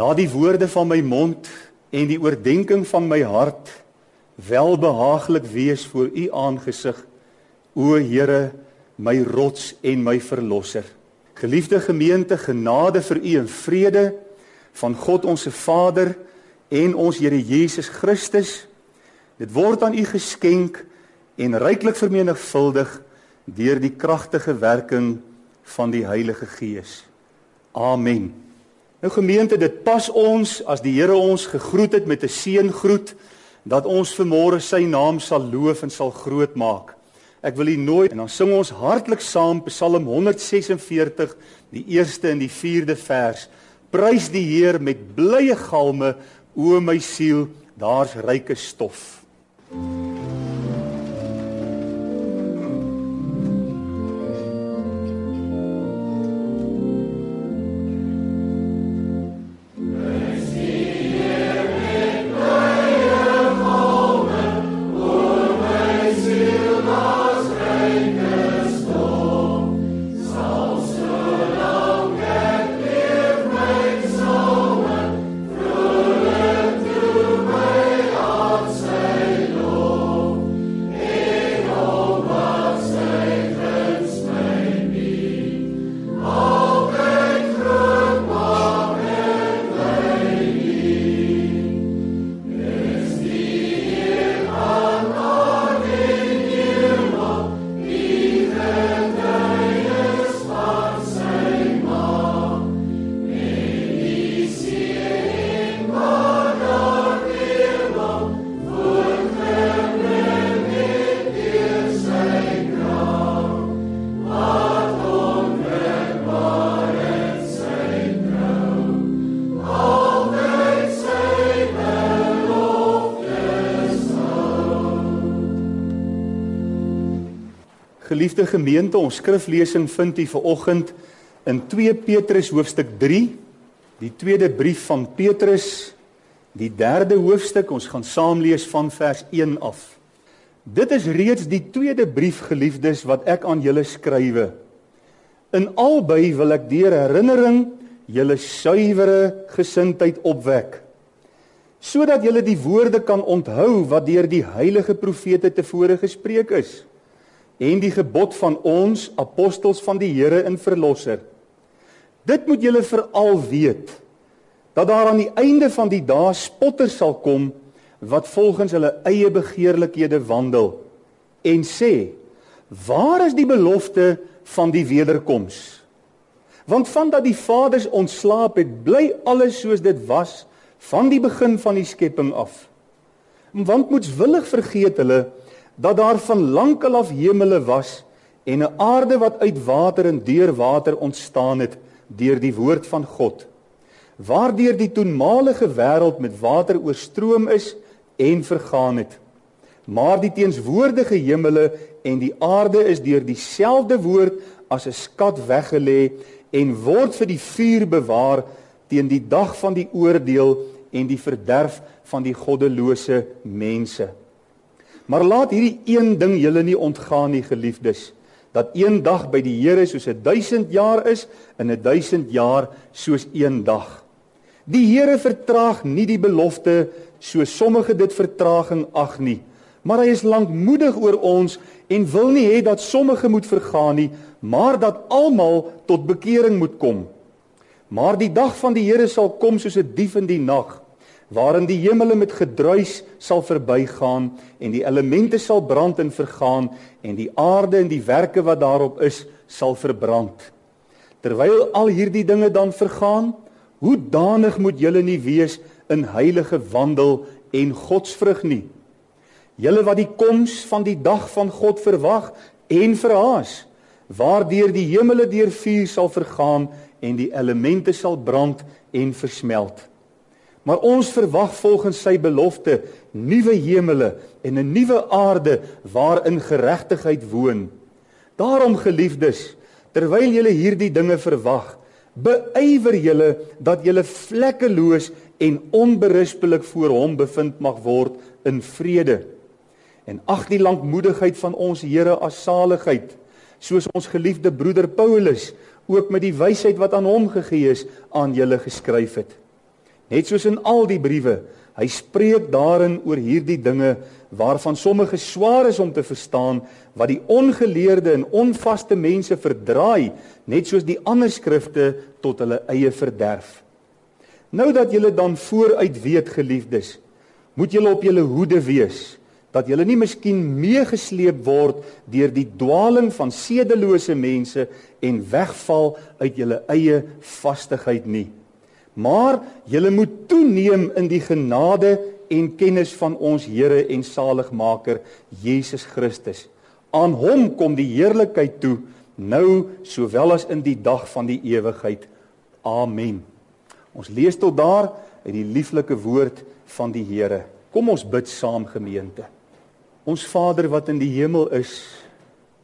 Laat die woorde van my mond en die oordeenking van my hart welbehaaglik wees voor u aangesig, o Here, my rots en my verlosser. Geliefde gemeente, genade vir u en vrede van God ons se Vader en ons Here Jesus Christus. Dit word aan u geskenk en ryklik vermenigvuldig deur die kragtige werking van die Heilige Gees. Amen. Nou gemeente, dit pas ons as die Here ons gegroet het met 'n seëngroet dat ons vanmôre sy naam sal loof en sal groot maak. Ek wil u nooi en dan sing ons hartlik saam Psalm 146, die eerste en die vierde vers. Prys die Heer met blye galme, o my siel, daar's ryke stof. Thank gemeente, ons skriflesing vind u vanoggend in 2 Petrus hoofstuk 3, die tweede brief van Petrus, die derde hoofstuk. Ons gaan saam lees van vers 1 af. Dit is reeds die tweede brief geliefdes wat ek aan julle skrywe. In albei wil ek deur herinnering julle suiwere gesindheid opwek sodat julle die woorde kan onthou wat deur die heilige profete tevore gespreek is en die gebod van ons apostels van die Here en verlosser. Dit moet julle veral weet dat daar aan die einde van die dae spotters sal kom wat volgens hulle eie begeerlikhede wandel en sê: "Waar is die belofte van die wederkoms?" Want vandat die vaders ontslaap het, bly alles soos dit was van die begin van die skepping af. Want moetswillig vergeet hulle dat daar van lankal af hemele was en 'n aarde wat uit water en deur water ontstaan het deur die woord van God. Waardeur die toenmalige wêreld met water oorstroom is en vergaan het. Maar die teenswoordige hemele en die aarde is deur dieselfde woord as 'n skat weggelê en word vir die vuur bewaar teen die dag van die oordeel en die verderf van die goddelose mense. Maar laat hierdie een ding julle nie ontgaan nie, geliefdes, dat een dag by die Here soos 'n 1000 jaar is en 'n 1000 jaar soos een dag. Die Here vertraag nie die belofte so sommige dit vertraging ag nie, maar hy is lankmoedig oor ons en wil nie hê dat sommige moet vergaan nie, maar dat almal tot bekering moet kom. Maar die dag van die Here sal kom soos 'n dief in die nag waarin die hemele met gedruis sal verbygaan en die elemente sal brand en vergaan en die aarde en die werke wat daarop is sal verbrand. Terwyl al hierdie dinge dan vergaan, hoe danig moet julle nie wees in heilige wandel en godsvrug nie. Julle wat die koms van die dag van God verwag en verhaas, waardeur die hemele deur vuur sal vergaan en die elemente sal brand en versmelt. Maar ons verwag volgens sy belofte nuwe hemele en 'n nuwe aarde waarin geregtigheid woon. Daarom geliefdes, terwyl julle hierdie dinge verwag, beywer julle dat julle vlekkeloos en onberispelik voor hom bevind mag word in vrede. En ag die lankmoedigheid van ons Here as saligheid, soos ons geliefde broeder Paulus ook met die wysheid wat aan hom gegee is aan julle geskryf het. Net soos in al die briewe, hy spreek daarin oor hierdie dinge waarvan sommige swaar is om te verstaan, wat die ongeleerde en onvaste mense verdraai, net soos die ander skrifte tot hulle eie verderf. Nou dat julle dan vooruit weet, geliefdes, moet julle op julle hoede wees dat julle nie miskien meegesleep word deur die dwaaling van sedelose mense en wegval uit julle eie vastigheid nie. Maar julle moet toeneem in die genade en kennis van ons Here en Saligmaker Jesus Christus. Aan hom kom die heerlikheid toe nou sowel as in die dag van die ewigheid. Amen. Ons lees tot daar uit die lieflike woord van die Here. Kom ons bid saam gemeente. Ons Vader wat in die hemel is,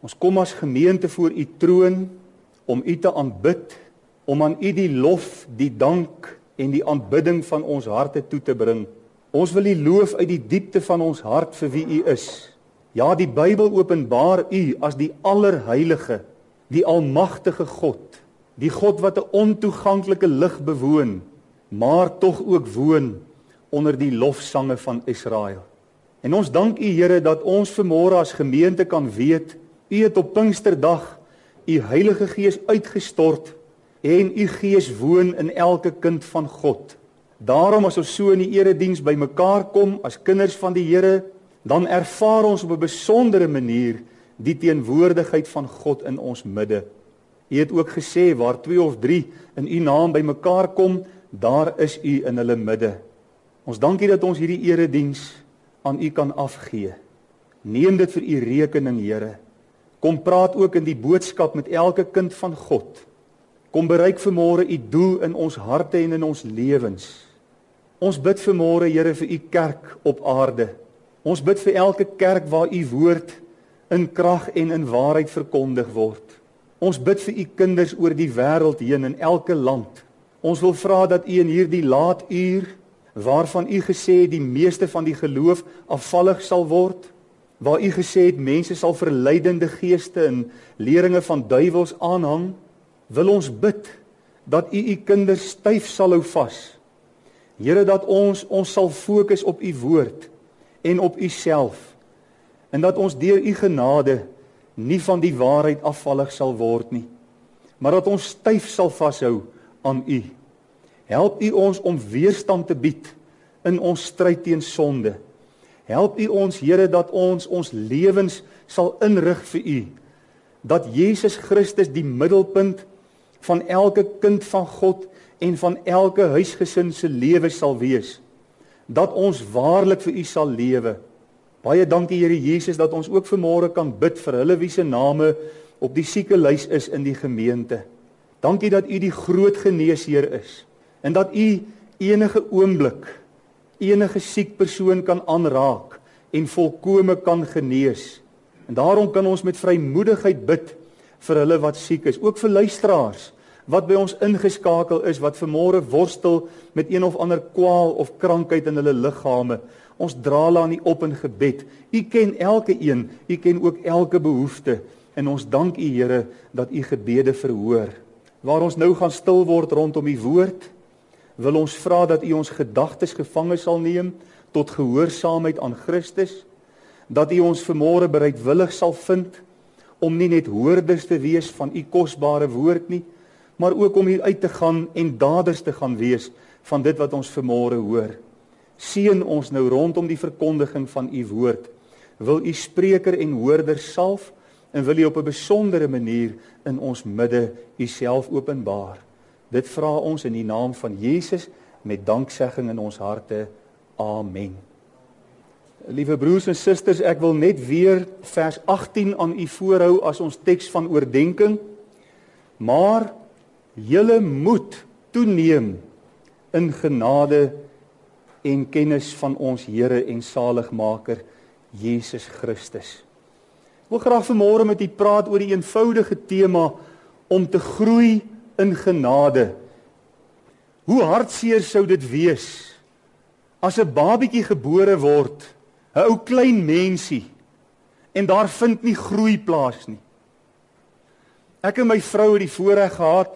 ons kom as gemeente voor u troon om u te aanbid, om aan u die lof, die dank en die aanbidding van ons harte toe te bring. Ons wil u loof uit die diepte van ons hart vir wie u is. Ja, die Bybel openbaar u as die allerheilige, die almagtige God, die God wat 'n ontoeganklike lig bewoon, maar tog ook woon onder die lofsange van Israel. En ons dank U Here dat ons vanmôre as gemeente kan weet U het op Pinksterdag U Heilige Gees uitgestort en U Gees woon in elke kind van God. Daarom as ons so in die erediens bymekaar kom as kinders van die Here, dan ervaar ons op 'n besondere manier die teenwoordigheid van God in ons midde. U het ook gesê waar 2 of 3 in U naam bymekaar kom, daar is U in hulle midde. Ons dankie dat ons hierdie erediens aan U kan afgee. Neem dit vir U rekening, Here. Kom praat ook in die boodskap met elke kind van God. Kom bereik vanmôre U doel in ons harte en in ons lewens. Ons bid vanmôre, Here, vir U kerk op aarde. Ons bid vir elke kerk waar U woord in krag en in waarheid verkondig word. Ons bid vir U kinders oor die wêreld heen in elke land. Ons wil vra dat U in hierdie laat uur waarvan u gesê het die meeste van die geloof afvallig sal word waar u gesê het mense sal verleidende geeste en leringe van duiwels aanhang wil ons bid dat u u kinders styf sal hou vas Here dat ons ons sal fokus op u woord en op u self en dat ons deur u genade nie van die waarheid afvallig sal word nie maar dat ons styf sal vashou aan u Help U ons om weerstand te bied in ons stryd teen sonde. Help U ons Here dat ons ons lewens sal inrig vir U. Dat Jesus Christus die middelpunt van elke kind van God en van elke huisgesin se lewe sal wees. Dat ons waarlik vir U sal lewe. Baie dankie Here Jesus dat ons ook vanmôre kan bid vir hulle wie se name op die siekelys is in die gemeente. Dankie dat U die groot geneesheer is en dat u enige oomblik enige siek persoon kan aanraak en volkome kan genees. En daarom kan ons met vrymoedigheid bid vir hulle wat siek is, ook vir luisteraars wat by ons ingeskakel is wat vermore worstel met een of ander kwaal of krankheid in hulle liggame. Ons dra hulle aan U op in gebed. U ken elke een, U ken ook elke behoefte en ons dank U Here dat U gebede verhoor. Waar ons nou gaan stil word rondom U woord, wil ons vra dat U ons gedagtes gevange sal neem tot gehoorsaamheid aan Christus, dat U ons vermore bereidwillig sal vind om nie net hoorders te wees van U kosbare woord nie, maar ook om hier uit te gaan en daders te gaan wees van dit wat ons vermore hoor. Seën ons nou rondom die verkondiging van U woord. Wil U spreker en hoorder salf en wil U op 'n besondere manier in ons midde U self openbaar. Dit vra ons in die naam van Jesus met danksegging in ons harte. Amen. Liewe broers en susters, ek wil net weer vers 18 aan u voorhou as ons teks van oordeenking. Maar julle moet toeneem in genade en kennis van ons Here en Saligmaker Jesus Christus. Ek wil graag vanmôre met u praat oor die eenvoudige tema om te groei in genade. Hoe hartseer sou dit wees as 'n babietjie gebore word, 'n ou klein mensie en daar vind nie groei plaas nie. Ek en my vrou het die voorreg gehad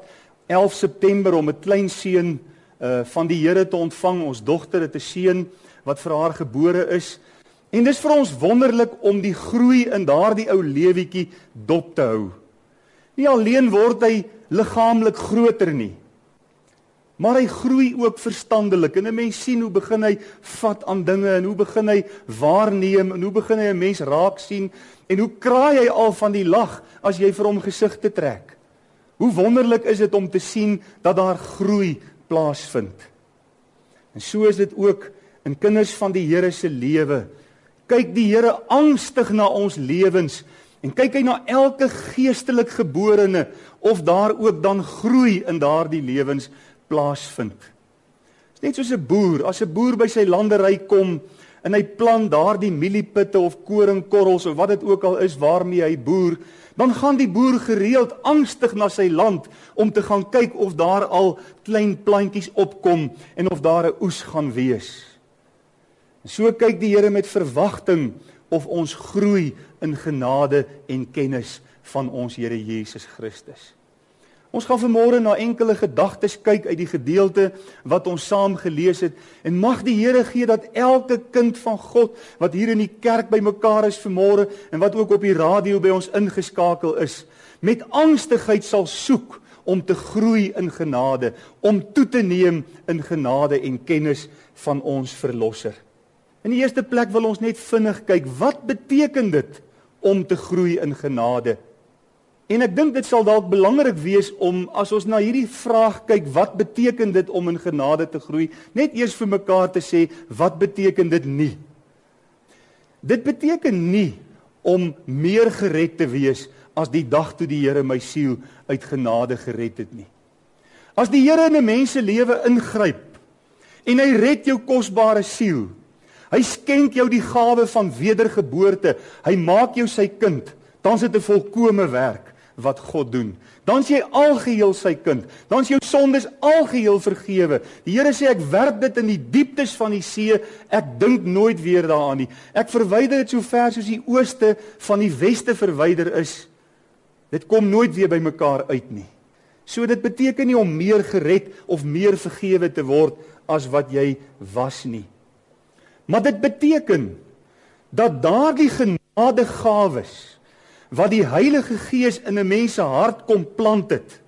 11 September om 'n klein seun uh van die Here te ontvang. Ons dogter het 'n seun wat vir haar gebore is. En dis vir ons wonderlik om die groei in daardie ou lewetjie dop te hou. Nie alleen word hy liggaamlik groter nie, maar hy groei ook verstandelik. En 'n mens sien hoe begin hy vat aan dinge en hoe begin hy waarneem en hoe begin hy 'n mens raak sien en hoe kraai hy al van die lag as jy vir hom gesigte trek. Hoe wonderlik is dit om te sien dat daar groei plaasvind. En so is dit ook in kinders van die Here se lewe. Kyk die Here angstig na ons lewens en kyk hy na elke geestelik geborene of daar ook dan groei in daardie lewens plaasvind. Dit is net soos 'n boer, as 'n boer by sy landery kom en hy plant daardie mieliepitte of koringkorrels of wat dit ook al is waarmee hy boer, dan gaan die boer gereeld angstig na sy land om te gaan kyk of daar al klein plantjies opkom en of daar 'n oes gaan wees. En so kyk die Here met verwagting of ons groei in genade en kennis van ons Here Jesus Christus. Ons gaan vanmôre na enkele gedagtes kyk uit die gedeelte wat ons saam gelees het en mag die Here gee dat elke kind van God wat hier in die kerk bymekaar is vanmôre en wat ook op die radio by ons ingeskakel is, met angstigheid sal soek om te groei in genade, om toe te neem in genade en kennis van ons verlosser. In die eerste plek wil ons net vinnig kyk wat beteken dit om te groei in genade. En ek dink dit sal dalk belangrik wees om as ons na hierdie vraag kyk wat beteken dit om in genade te groei, net eers vir mekaar te sê wat beteken dit nie. Dit beteken nie om meer gered te wees as die dag toe die Here my siel uit genade gered het nie. As die Here in 'n mens se lewe ingryp en hy red jou kosbare siel, Hy skenk jou die gawe van wedergeboorte. Hy maak jou sy kind. Dan's dit 'n volkomme werk wat God doen. Dan's jy algeheel sy kind. Dan's jou sondes algeheel vergewe. Die Here sê ek werp dit in die dieptes van die see. Ek dink nooit weer daaraan nie. Ek verwyder dit so ver soos die ooste van die weste verwyder is. Dit kom nooit weer by mekaar uit nie. So dit beteken nie om meer gered of meer vergewe te word as wat jy was nie. Maar dit beteken dat daardie genadegawes wat die Heilige Gees in 'n mens se hart kom plant het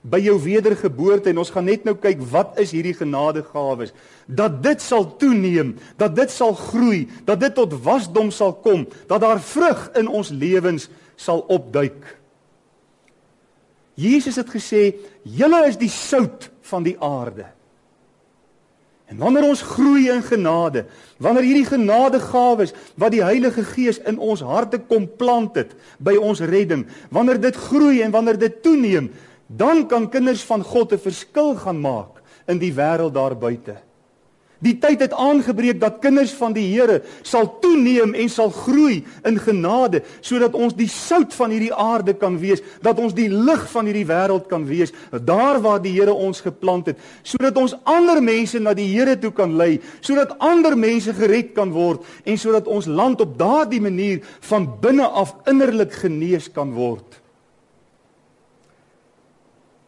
by jou wedergeboorte. En ons gaan net nou kyk wat is hierdie genadegawes. Dat dit sal toeneem dat dit sal groei dat dit tot wasdom sal kom dat daar vrug in ons lewens sal opduik. Jesus het gesê julle is die sout van die aarde En wanneer ons groei in genade, wanneer hierdie genadegawes wat die Heilige Gees in ons harte kom plant het by ons redding, wanneer dit groei en wanneer dit toeneem, dan kan kinders van God 'n verskil gaan maak in die wêreld daar buite. Die tyd het aangebreek dat kinders van die Here sal toeneem en sal groei in genade sodat ons die sout van hierdie aarde kan wees, dat ons die lig van hierdie wêreld kan wees, daar waar die Here ons geplant het, sodat ons ander mense na die Here toe kan lei, sodat ander mense gered kan word en sodat ons land op daardie manier van binne af innerlik genees kan word.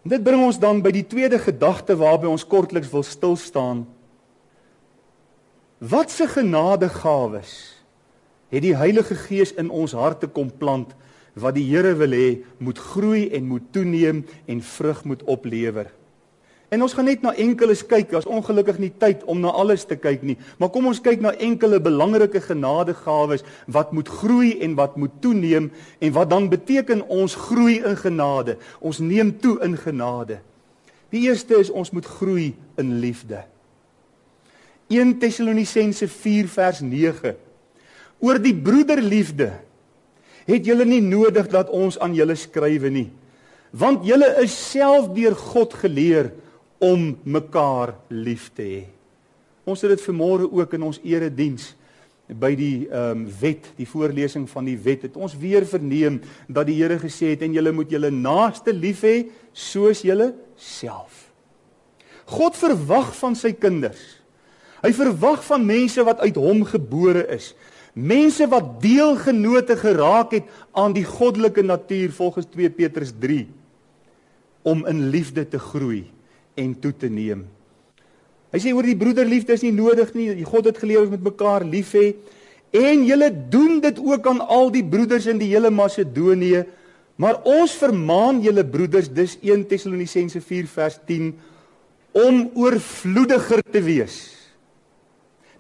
Dit bring ons dan by die tweede gedagte waarby ons kortliks wil stil staan. Wat se genadegawes het die Heilige Gees in ons harte kom plant wat die Here wil hê moet groei en moet toeneem en vrug moet oplewer. En ons gaan net na enkeles kyk. Ons ongelukkig nie tyd om na alles te kyk nie, maar kom ons kyk na enkele belangrike genadegawes wat moet groei en wat moet toeneem en wat dan beteken ons groei in genade. Ons neem toe in genade. Die eerste is ons moet groei in liefde. 1 Tessalonisense 4 vers 9. Oor die broederliefde het julle nie nodig dat ons aan julle skrywe nie, want julle is self deur God geleer om mekaar lief te hê. Ons het dit vanmôre ook in ons erediens by die ehm um, wet, die voorlesing van die wet het ons weer verneem dat die Here gesê het en julle moet julle naaste lief hê soos julle self. God verwag van sy kinders Hy verwag van mense wat uit hom gebore is. Mense wat deelgenote geraak het aan die goddelike natuur volgens 2 Petrus 3 om in liefde te groei en toe te neem. Hy sê oor die broederliefde is nie nodig nie. God het geleer ons met mekaar lief hê. En julle doen dit ook aan al die broeders in die hele Macedonië. Maar ons vermaan julle broeders, dis 1 Tessalonisense 4 vers 10 om oorvloediger te wees.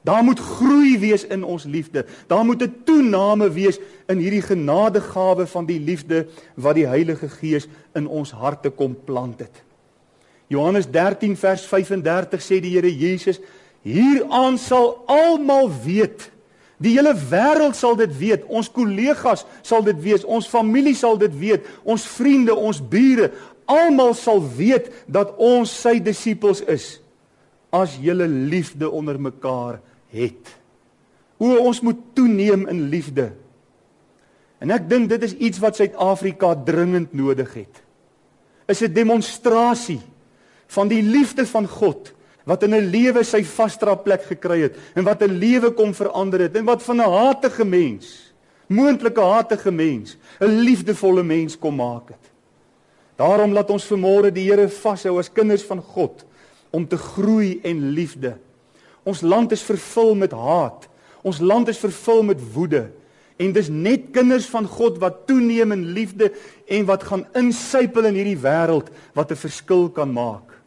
Daar moet groei wees in ons liefde. Daar moet 'n toename wees in hierdie genadegawe van die liefde wat die Heilige Gees in ons harte kom plant het. Johannes 13 vers 35 sê die Here Jesus: "Hieraan sal almal weet. Die hele wêreld sal dit weet. Ons kollegas sal dit weet. Ons familie sal dit weet. Ons vriende, ons bure, almal sal weet dat ons sy disippels is as julle liefde onder mekaar het. O ons moet toeneem in liefde. En ek dink dit is iets wat Suid-Afrika dringend nodig het. Is 'n demonstrasie van die liefde van God wat in 'n lewe sy vasdra plek gekry het en wat 'n lewe kom verander het en wat van 'n hatige mens, moontlike hatige mens, 'n liefdevolle mens kom maak het. Daarom laat ons vanmôre die Here vashou as kinders van God om te groei en liefde. Ons land is vervul met haat. Ons land is vervul met woede. En dis net kinders van God wat toeneem in liefde en wat gaan insypel in hierdie wêreld wat 'n verskil kan maak.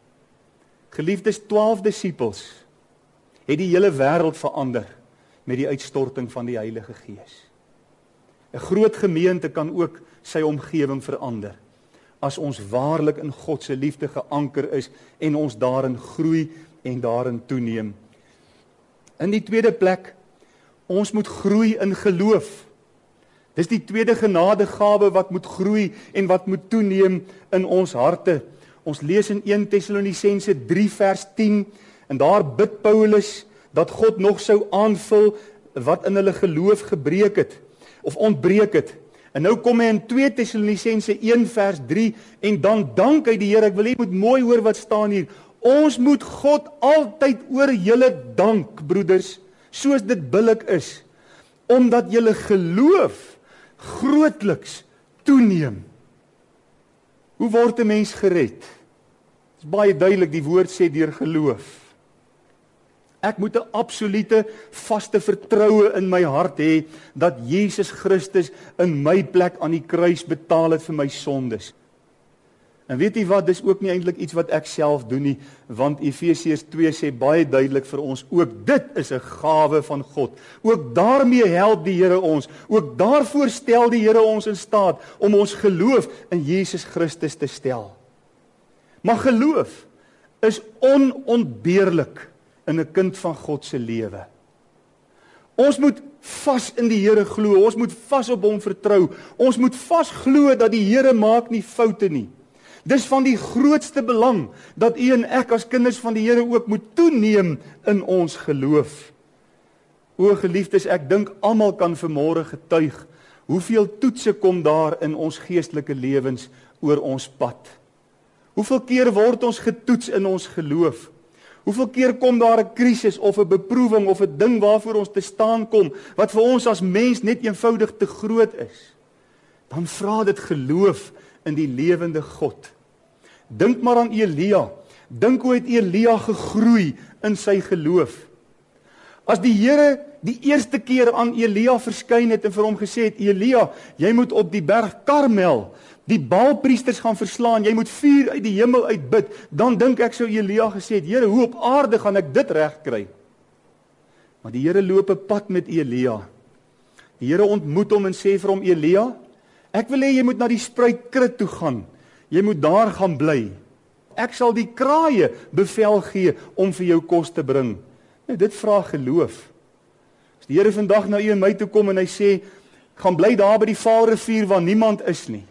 Geliefdes 12 disippels het die hele wêreld verander met die uitstorting van die Heilige Gees. 'n Groot gemeente kan ook sy omgewing verander as ons waarlik in God se liefde geanker is en ons daarin groei en daarin toeneem. In die tweede plek, ons moet groei in geloof. Dis die tweede genadegawe wat moet groei en wat moet toeneem in ons harte. Ons lees in 1 Tessalonisense 3 vers 10 en daar bid Paulus dat God nog sou aanvul wat in hulle geloof gebreek het of ontbreek het. En nou kom hy in 2 Tessalonisense 1 vers 3 en dan dank hy die Here. Ek wil hê jy moet mooi hoor wat staan hier. Ons moet God altyd oor julle dank, broeders, soos dit billik is, omdat julle geloof grootliks toeneem. Hoe word 'n mens gered? Dit is baie duidelik, die woord sê deur geloof. Ek moet 'n absolute vaste vertroue in my hart hê dat Jesus Christus in my plek aan die kruis betaal het vir my sondes. En weet jy wat, dis ook nie eintlik iets wat ek self doen nie, want Efesiërs 2 sê baie duidelik vir ons ook dit is 'n gawe van God. Ook daarmee help die Here ons. Ook daarvoor stel die Here ons in staat om ons geloof in Jesus Christus te stel. Maar geloof is onontbeerlik in 'n kind van God se lewe. Ons moet vas in die Here glo. Ons moet vas op hom vertrou. Ons moet vas glo dat die Here maak nie foute nie. Dis van die grootste belang dat u en ek as kinders van die Here ook moet toeneem in ons geloof. O geliefdes, ek dink almal kan vanmôre getuig hoeveel toetse kom daar in ons geestelike lewens oor ons pad. Hoeveel keer word ons getoets in ons geloof? Hoeveel keer kom daar 'n krisis of 'n beproewing of 'n ding waarvoor ons te staan kom wat vir ons as mens net eenvoudig te groot is? Dan vra dit geloof in die lewende God. Dink maar aan Elia. Dink hoe het Elia gegroei in sy geloof? As die Here die eerste keer aan Elia verskyn het en vir hom gesê het Elia, jy moet op die berg Karmel die Baalpriesters gaan verslaan, jy moet vuur uit die hemel uitbid, dan dink ek sou Elia gesê het, Here, hoe op aarde gaan ek dit regkry? Maar die Here loop 'n pad met Elia. Die Here ontmoet hom en sê vir hom Elia, ek wil hê jy moet na die spruitkrit toe gaan. Jy moet daar gaan bly. Ek sal die kraaie bevel gee om vir jou kos te bring. Nou dit vra geloof. As die Here vandag na u en my toe kom en hy sê, gaan bly daar by die Vaalrivier waar niemand is nie.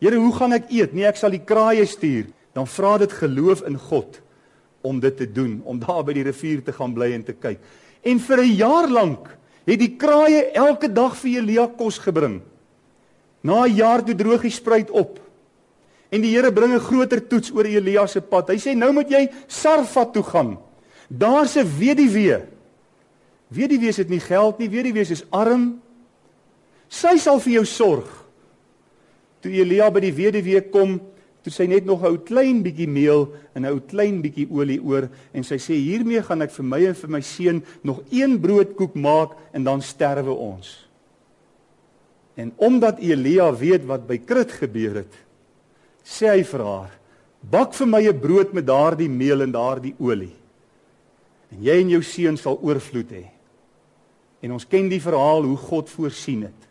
Here, hoe gaan ek eet? Nee, ek sal die kraaie stuur. Dan vra dit geloof in God om dit te doen, om daar by die rivier te gaan bly en te kyk. En vir 'n jaar lank het die kraaie elke dag vir Elia kos gebring. Na 'n jaar toe droog die spruit op. En die Here bring 'n groter toets oor Elia se pad. Hy sê nou moet jy Sarfat toe gaan. Daar's 'n weduwee. Weduwees het nie geld nie, weduwees is arm. Sy sal vir jou sorg. Toe Elia by die weduwee kom, Toe sy net nog 'n ou klein bietjie meel en 'n ou klein bietjie olie oor en sy sê hiermee gaan ek vir my en vir my seun nog een broodkoek maak en dan sterwe ons. En omdat Elia weet wat by Krit gebeur het, sê hy vir haar: "Bak vir my 'n brood met daardie meel en daardie olie. En jy en jou seun sal oorvloed hê." En ons ken die verhaal hoe God voorsien het.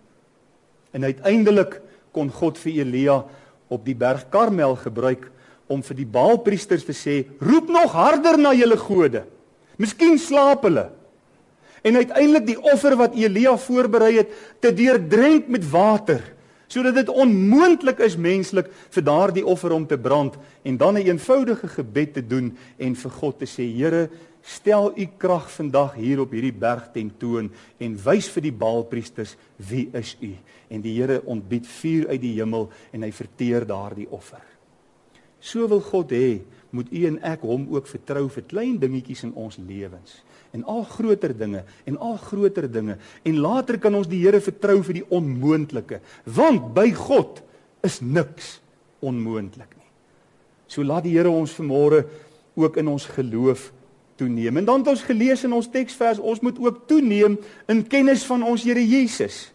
En uiteindelik kon God vir Elia op die berg Karmel gebruik om vir die Baalpriesters te sê: "Roep nog harder na julle gode. Miskien slaap hulle." En uiteindelik die offer wat Elia voorberei het, te deurdrenk met water, sodat dit onmoontlik is menslik vir daardie offer om te brand en dan 'n eenvoudige gebed te doen en vir God te sê: "Here, stel u krag vandag hier op hierdie berg tentoon en wys vir die Baalpriesters wie is u en die Here ontbied vuur uit die hemel en hy verteer daardie offer. So wil God hê moet u en ek hom ook vertrou vir klein dingetjies in ons lewens en al groter dinge en al groter dinge en later kan ons die Here vertrou vir die onmoontlike want by God is niks onmoontlik nie. So laat die Here ons vanmôre ook in ons geloof toeneem. En dan het ons gelees in ons teksvers, ons moet ook toeneem in kennis van ons Here Jesus.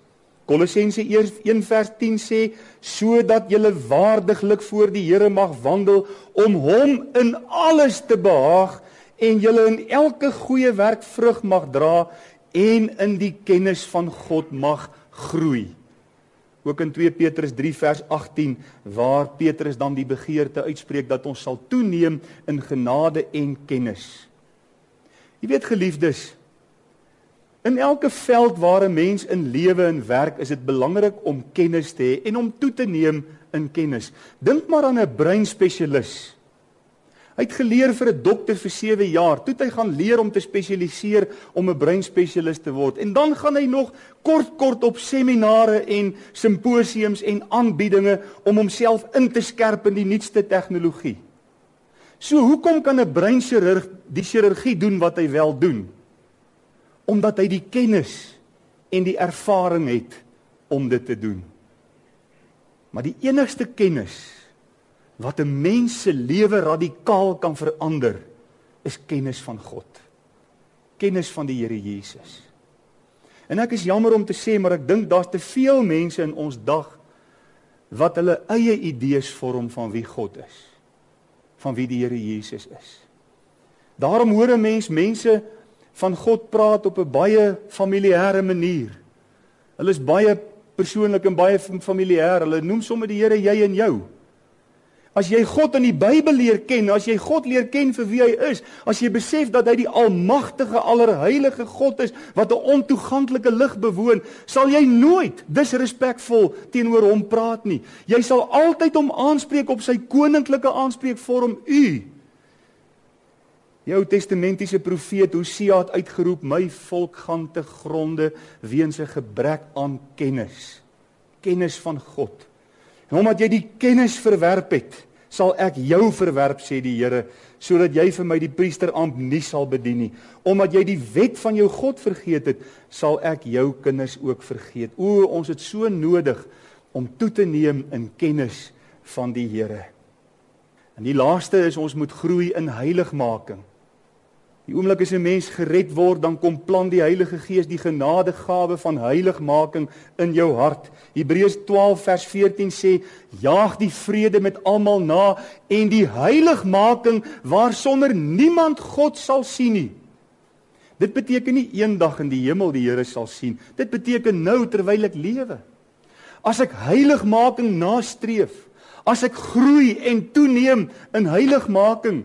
Kolossense 1 vers 10 sê sodat jy waardiglik voor die Here mag wandel om hom in alles te behaag en jy in elke goeie werk vrug mag dra en in die kennis van God mag groei. Ook in 2 Petrus 3 vers 18 waar Petrus dan die begeerte uitspreek dat ons sal toeneem in genade en kennis. Jy weet geliefdes, in elke veld waar 'n mens in lewe en werk, is dit belangrik om kennis te hê en om toe te neem in kennis. Dink maar aan 'n breinspesialis. Hy het geleer vir 'n dokter vir 7 jaar, toe hy gaan leer om te spesialiseer om 'n breinspesialis te word. En dan gaan hy nog kort kort op seminare en simposiums en aanbiedinge om homself in te skerp in die nuutste tegnologie. So hoekom kan 'n breinchirurg die chirurgie doen wat hy wel doen? Omdat hy die kennis en die ervaring het om dit te doen. Maar die enigste kennis wat 'n mens se lewe radikaal kan verander, is kennis van God. Kennis van die Here Jesus. En ek is jammer om te sê, maar ek dink daar's te veel mense in ons dag wat hulle eie idees vorm van wie God is van wie die Here Jesus is. Daarom hoor 'n mens mense van God praat op 'n baie familiêre manier. Hulle is baie persoonlik en baie familiêr. Hulle noem sommer die Here jy en jou. As jy God in die Bybel leer ken, as jy God leer ken vir wie hy is, as jy besef dat hy die almagtige, allerheilige God is wat 'n ontoeganklike lig bewoon, sal jy nooit disrespekvol teenoor hom praat nie. Jy sal altyd hom aanspreek op sy koninklike aanspreekvorm u. Die Ou Testamentiese profeet Hosea het uitgeroep: "My volk gaan te gronde weens 'n gebrek aan kennis." Kennis van God. En omdat jy die kennis verwerp het, sal ek jou verwerp sê die Here, sodat jy vir my die priesteramp nie sal bedien nie. Omdat jy die wet van jou God vergeet het, sal ek jou kinders ook vergeet. O, ons het so nodig om toe te neem in kennis van die Here. En die laaste is ons moet groei in heiligmaking. Die oomblik as 'n mens gered word, dan kom plan die Heilige Gees die genadegawe van heiligmaking in jou hart. Hebreërs 12 vers 14 sê: "Jaag die vrede met almal na en die heiligmaking waarsonder niemand God sal sien nie." Dit beteken nie eendag in die hemel die Here sal sien. Dit beteken nou terwyl ek lewe. As ek heiligmaking nastreef, as ek groei en toeneem in heiligmaking,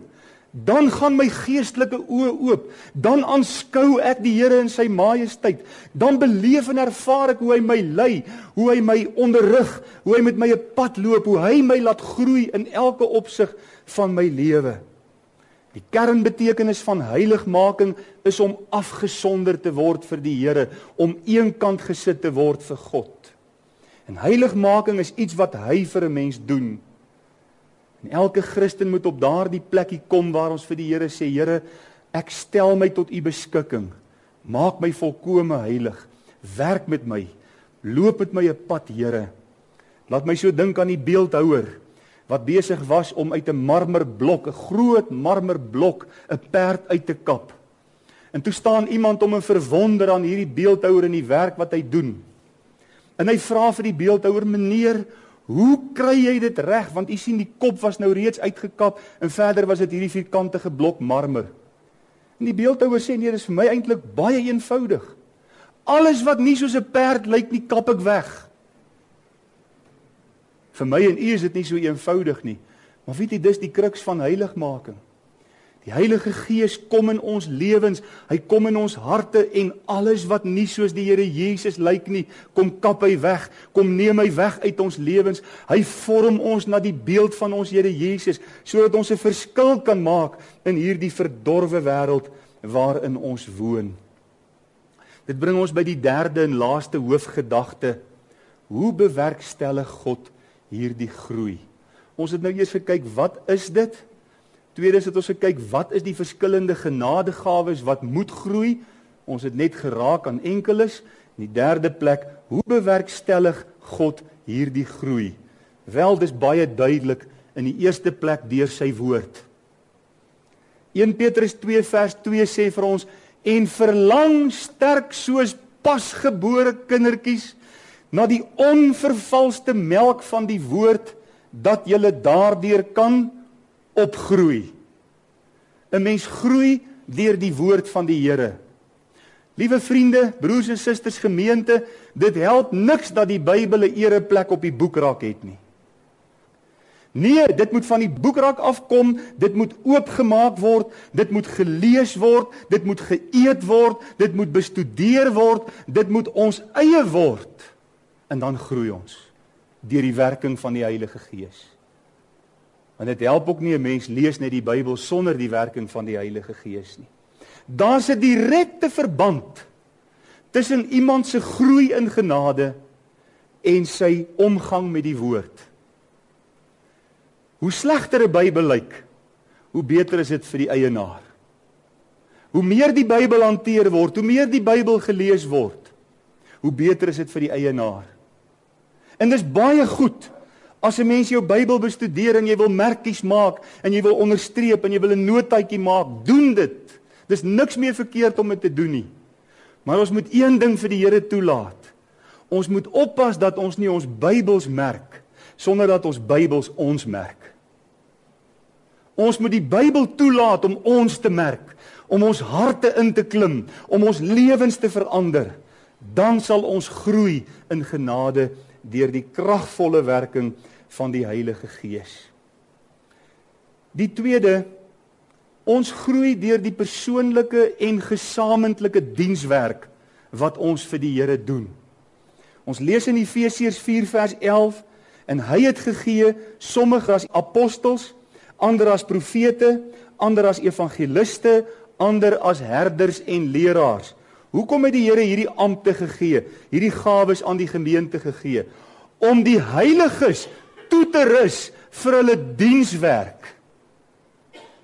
dan gaan my geestelike oë oop. Dan aanskou ek die Here in sy majesteit. Dan beleef en ervaar ek hoe hy my lei, hoe hy my onderrig, hoe hy met my 'n pad loop, hoe hy my laat groei in elke opsig van my lewe. Die kernbetekenis van heiligmaking is om afgesonder te word vir die Here, om eenkant gesit te word vir God. En heiligmaking is iets wat hy vir 'n mens doen. En elke Christen moet op daardie plekkie kom waar ons vir die Here sê, Here, ek stel my tot u beskikking. Maak my volkome heilig. Werk met my. Loop met my 'n pad, Here. Laat my so dink aan die beeldhouer wat besig was om uit 'n marmerblok, 'n groot marmerblok, 'n perd uit te kap. En toe staan iemand om 'n verwonder aan hierdie beeldhouer in die werk wat hy doen. En hy vra vir die beeldhouer: "Meneer, hoe kry jy dit reg? Want u sien die kop was nou reeds uitgekap en verder was dit hierdie vierkantige blok marmer." En die beeldhouer sê: "Nee, dit is vir my eintlik baie eenvoudig. Alles wat nie soos 'n perd lyk nie, kap ek weg." Vir my en u is dit nie so eenvoudig nie. Maar weet jy, dis die kruks van heiligmaking. Die Heilige Gees kom in ons lewens, hy kom in ons harte en alles wat nie soos die Here Jesus lyk nie, kom kap hy weg, kom neem hy weg uit ons lewens. Hy vorm ons na die beeld van ons Here Jesus sodat ons 'n verskil kan maak in hierdie verdorwe wêreld waarin ons woon. Dit bring ons by die derde en laaste hoofgedagte. Hoe bewerkstellig God hierdie groei? Ons het nou eers gekyk wat is dit? Tweedens het ons gekyk wat is die verskillende genadegawes wat moet groei? Ons het net geraak aan enkeles. In die derde plek, hoe bewerkstellig God hierdie groei? Wel, dis baie duidelik in die eerste plek deur sy woord. 1 Petrus 2 vers 2 sê vir ons en verlang sterk soos pasgebore kindertjies na die onvervalste melk van die woord dat jy daardeur kan opgroei. 'n Mens groei deur die woord van die Here. Liewe vriende, broers en susters gemeente, dit help niks dat die Bybel 'n ereplek op die boekrak het nie. Nee, dit moet van die boekrak afkom, dit moet oopgemaak word, dit moet gelees word, dit moet geëet word, dit moet bestudeer word, dit moet ons eie word en dan groei ons deur die werking van die Heilige Gees. Want dit help ook nie 'n mens lees net die Bybel sonder die werking van die Heilige Gees nie. Daar's 'n direkte verband tussen iemand se groei in genade en sy omgang met die woord. Hoe slegter 'n Bybel lyk, hoe beter is dit vir die eienaar. Hoe meer die Bybel hanteer word, hoe meer die Bybel gelees word, hoe beter is dit vir die eienaar. En dis baie goed As 'n mens jou Bybel bestudeer en jy wil merkies maak en jy wil onderstreep en jy wil 'n notaatjie maak, doen dit. Dis niks meer verkeerd om dit te doen nie. Maar ons moet een ding vir die Here toelaat. Ons moet oppas dat ons nie ons Bybels merk sonder dat ons Bybels ons merk. Ons moet die Bybel toelaat om ons te merk, om ons harte in te klim, om ons lewens te verander. Dan sal ons groei in genade deur die kragvolle werking van die Heilige Gees. Die tweede ons groei deur die persoonlike en gesamentlike dienswerk wat ons vir die Here doen. Ons lees in Efesiërs 4 vers 11 en hy het gegee sommige as apostels, ander as profete, ander as evangeliste, ander as herders en leraars Hoekom het die Here hierdie ampte gegee, hierdie gawes aan die gemeente gegee? Om die heiliges toe te rus vir hulle dienswerk.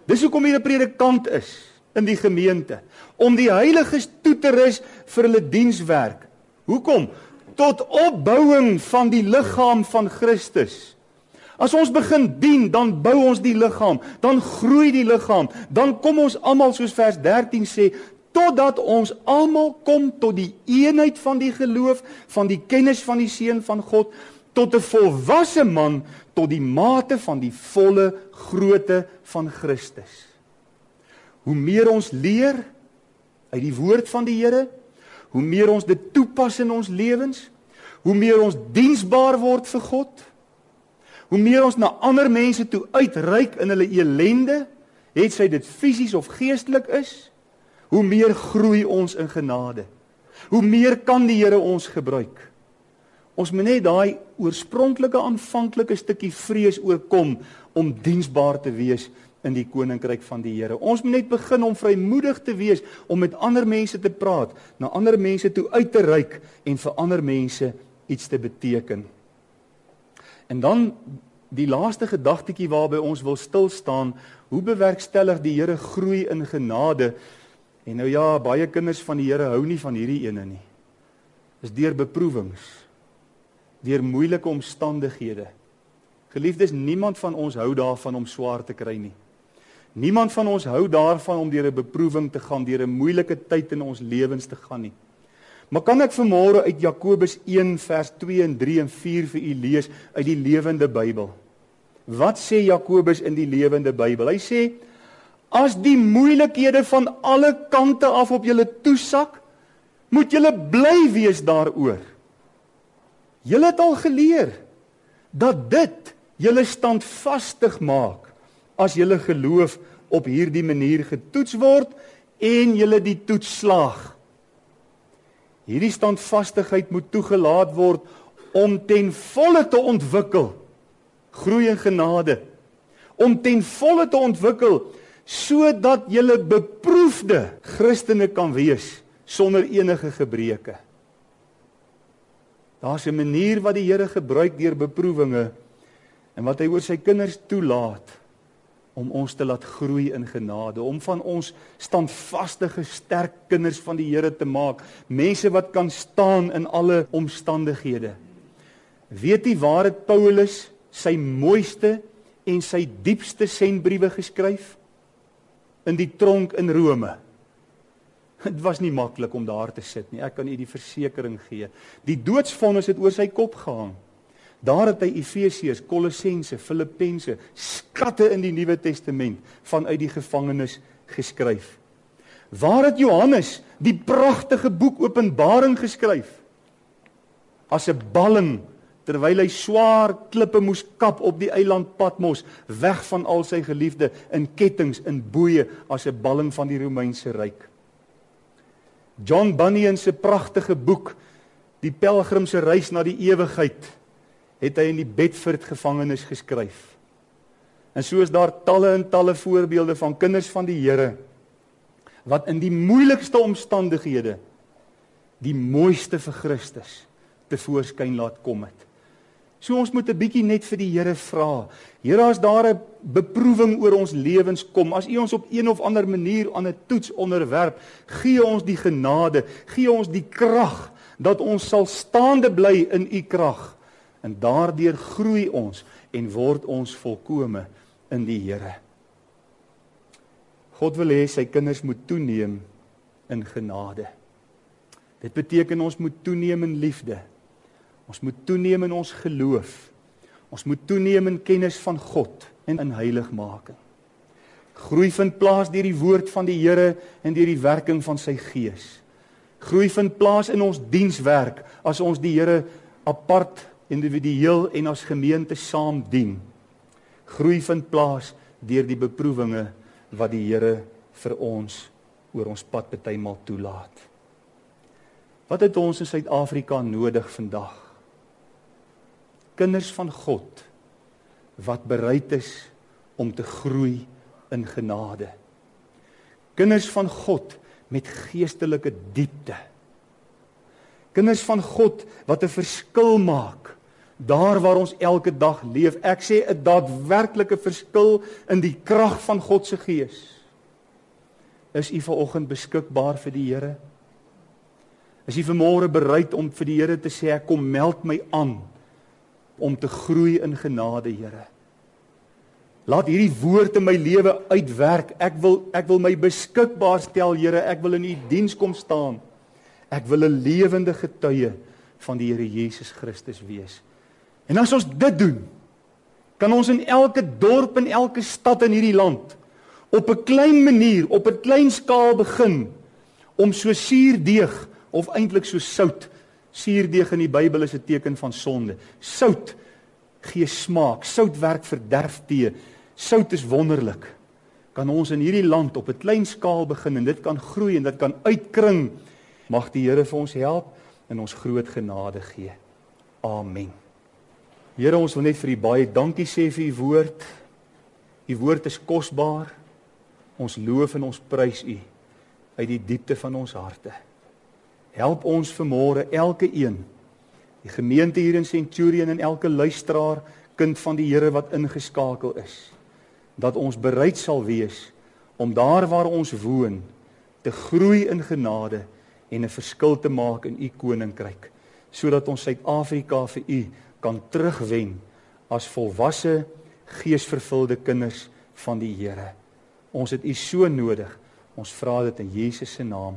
Dis hoekom hier 'n predikant is in die gemeente, om die heiliges toe te rus vir hulle dienswerk. Hoekom? Tot opbouing van die liggaam van Christus. As ons begin dien, dan bou ons die liggaam, dan groei die liggaam, dan kom ons almal soos vers 13 sê totdat ons almal kom tot die eenheid van die geloof van die kennis van die seun van God tot 'n volwasse man tot die mate van die volle grootte van Christus. Hoe meer ons leer uit die woord van die Here, hoe meer ons dit toepas in ons lewens, hoe meer ons diensbaar word vir God, hoe meer ons na ander mense toe uitreik in hulle elende, het sy dit fisies of geestelik is, hoe meer groei ons in genade. Hoe meer kan die Here ons gebruik. Ons moet net daai oorspronklike aanvanklike stukkie vrees oorkom om diensbaar te wees in die koninkryk van die Here. Ons moet net begin om vrymoedig te wees om met ander mense te praat, na ander mense toe uit te reik en vir ander mense iets te beteken. En dan die laaste gedagtetjie waarby ons wil stil staan, hoe bewerkstellig die Here groei in genade? En nou ja, baie kinders van die Here hou nie van hierdie ene nie. Dis deur beproewings, deur moeilike omstandighede, Geliefdes, niemand van ons hou daarvan om swaar te kry nie. Niemand van ons hou daarvan om deur 'n beproewing te gaan, deur 'n moeilike tyd in ons lewens te gaan nie. Maar kan ek vanmôre uit Jakobus 1 vers 2 en 3 en 4 vir u lees uit die Lewende Bybel? Wat sê Jakobus in die Lewende Bybel? Hy sê as die moeilikhede van alle kante af op julle toesak, moet julle bly wees daaroor. Julle het al geleer dat dit julle standvastig maak as julle geloof op hierdie manier getoets word en julle die toets slaag. Hierdie standvastigheid moet toegelaat word om ten volle te ontwikkel groei in genade om ten volle te ontwikkel sodat jy beproefde Christene kan wees sonder enige gebreke. Daar's 'n manier wat die Here gebruik deur beproewinge en wat hy oor sy kinders toelaat om ons te laat groei in genade, om van ons standvaste, sterk kinders van die Here te maak, mense wat kan staan in alle omstandighede. Weet jy waar het Paulus sy mooiste en sy diepste sendbriewe geskryf? In die tronk in Rome. Dit was nie maklik om daar te sit nie. Ek kan u die versekering gee. Die doodsvonnis het oor sy kop gehang. Daar het hy Efesiërs, Kolossense, Filippense, skatte in die Nuwe Testament vanuit die gevangenis geskryf. Waar het Johannes die pragtige boek Openbaring geskryf? As 'n balling terwyl hy swaar klippe moes kap op die eiland Patmos, weg van al sy geliefde in kettinge in boeye as 'n balling van die Romeinse ryk. John Bunyan se pragtige boek Die Pelgrim se reis na die ewigheid het hy in die Bedford gevangenis geskryf. En so is daar talle en talle voorbeelde van kinders van die Here wat in die moeilikste omstandighede die mooiste vir Christus te voorskyn laat kom het. So ons moet 'n bietjie net vir die Here vra. Here, as daar 'n beproewing oor ons lewens kom, as U ons op een of ander manier aan 'n toets onderwerp, gee ons die genade, gee ons die krag dat ons sal staande bly in U krag en daardeur groei ons en word ons volkome in die Here. God wil hê sy kinders moet toeneem in genade. Dit beteken ons moet toeneem in liefde. Ons moet toeneem in ons geloof. Ons moet toeneem in kennis van God en in heiligmaking. Groei vind plaas deur die woord van die Here en deur die werking van sy Gees. Groei vind plaas in ons dienswerk as ons die Here apart individueel en as gemeente saam dien. Groei vind plaas deur die beproewinge wat die Here vir ons oor ons pad bytelmal toelaat. Wat het ons in Suid-Afrika nodig vandag? Kinders van God wat bereid is om te groei in genade. Kinders van God met geestelike diepte. Kinders van God wat 'n verskil maak daar waar ons elke dag leef. Ek sê 'n daadwerklike verskil in die krag van God se gees. Is u vanoggend beskikbaar vir die Here? Is u vanmôre bereid om vir die Here te sê ek kom meld my aan om te groei in genade, Here? Laat hierdie woord in my lewe uitwerk. Ek wil ek wil my beskikbaar stel, Here. Ek wil in u diens kom staan. Ek wil 'n lewende getuie van die Here Jesus Christus wees. En as ons dit doen, kan ons in elke dorp en elke stad in hierdie land op 'n klein manier, op 'n klein skaal begin om so suurdeeg of eintlik so sout. Suurdeeg in die Bybel is 'n teken van sonde. Sout gee smaak. Sout werk verderf tee. Sout is wonderlik. Kan ons in hierdie land op 'n klein skaal begin en dit kan groei en dit kan uitkring. Mag die Here vir ons help en ons groot genade gee. Amen. Here, ons wil net vir U baie dankie sê vir U woord. U woord is kosbaar. Ons loof en ons prys U uit die diepte van ons harte. Help ons vanmôre elke een, die gemeente hier in Centurion en elke luisteraar, kind van die Here wat ingeskakel is, dat ons bereid sal wees om daar waar ons woon te groei in genade en 'n verskil te maak in U koninkryk, sodat ons Suid-Afrika vir U kan terugwen as volwasse geesvervulde kinders van die Here. Ons het U so nodig. Ons vra dit in Jesus se naam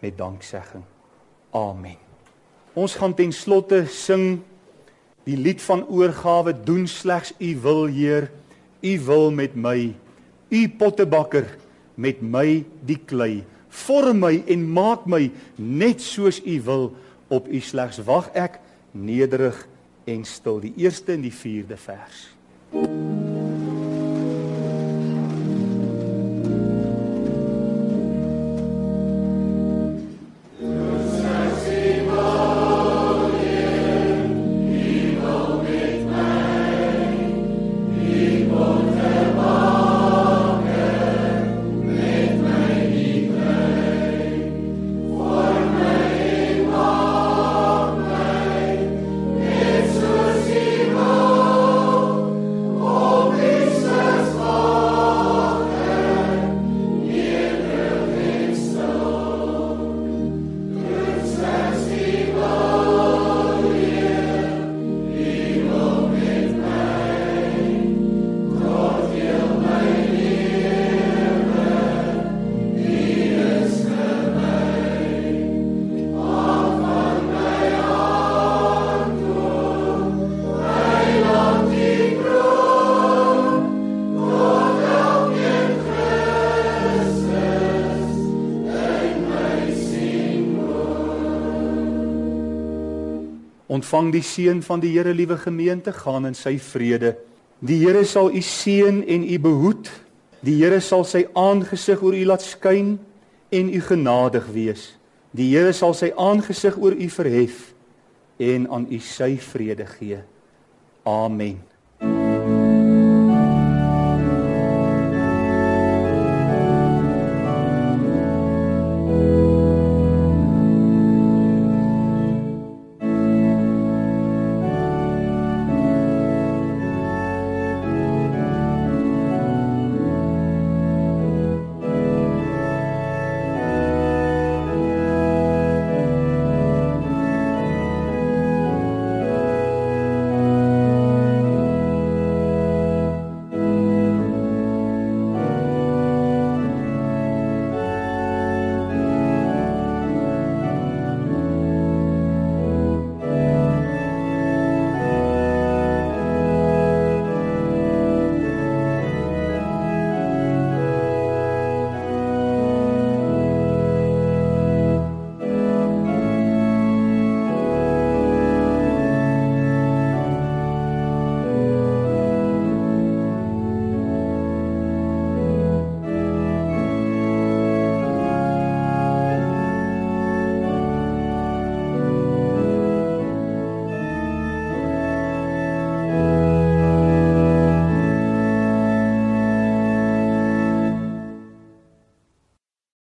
met danksegging. Amen. Ons gaan ten slotte sing die lied van oorgawe doen slegs U wil Heer. U wil met my. U pottebakker met my die klei. Vorm my en maak my net soos U wil. Op U slegs wag ek nederig en stil. Die eerste en die vierde vers. Ontvang die seën van die Here, liewe gemeente, gaan in sy vrede. Die Here sal u seën en u behoed. Die Here sal sy aangesig oor u laat skyn en u genadig wees. Die Here sal sy aangesig oor u verhef en aan u sy vrede gee. Amen.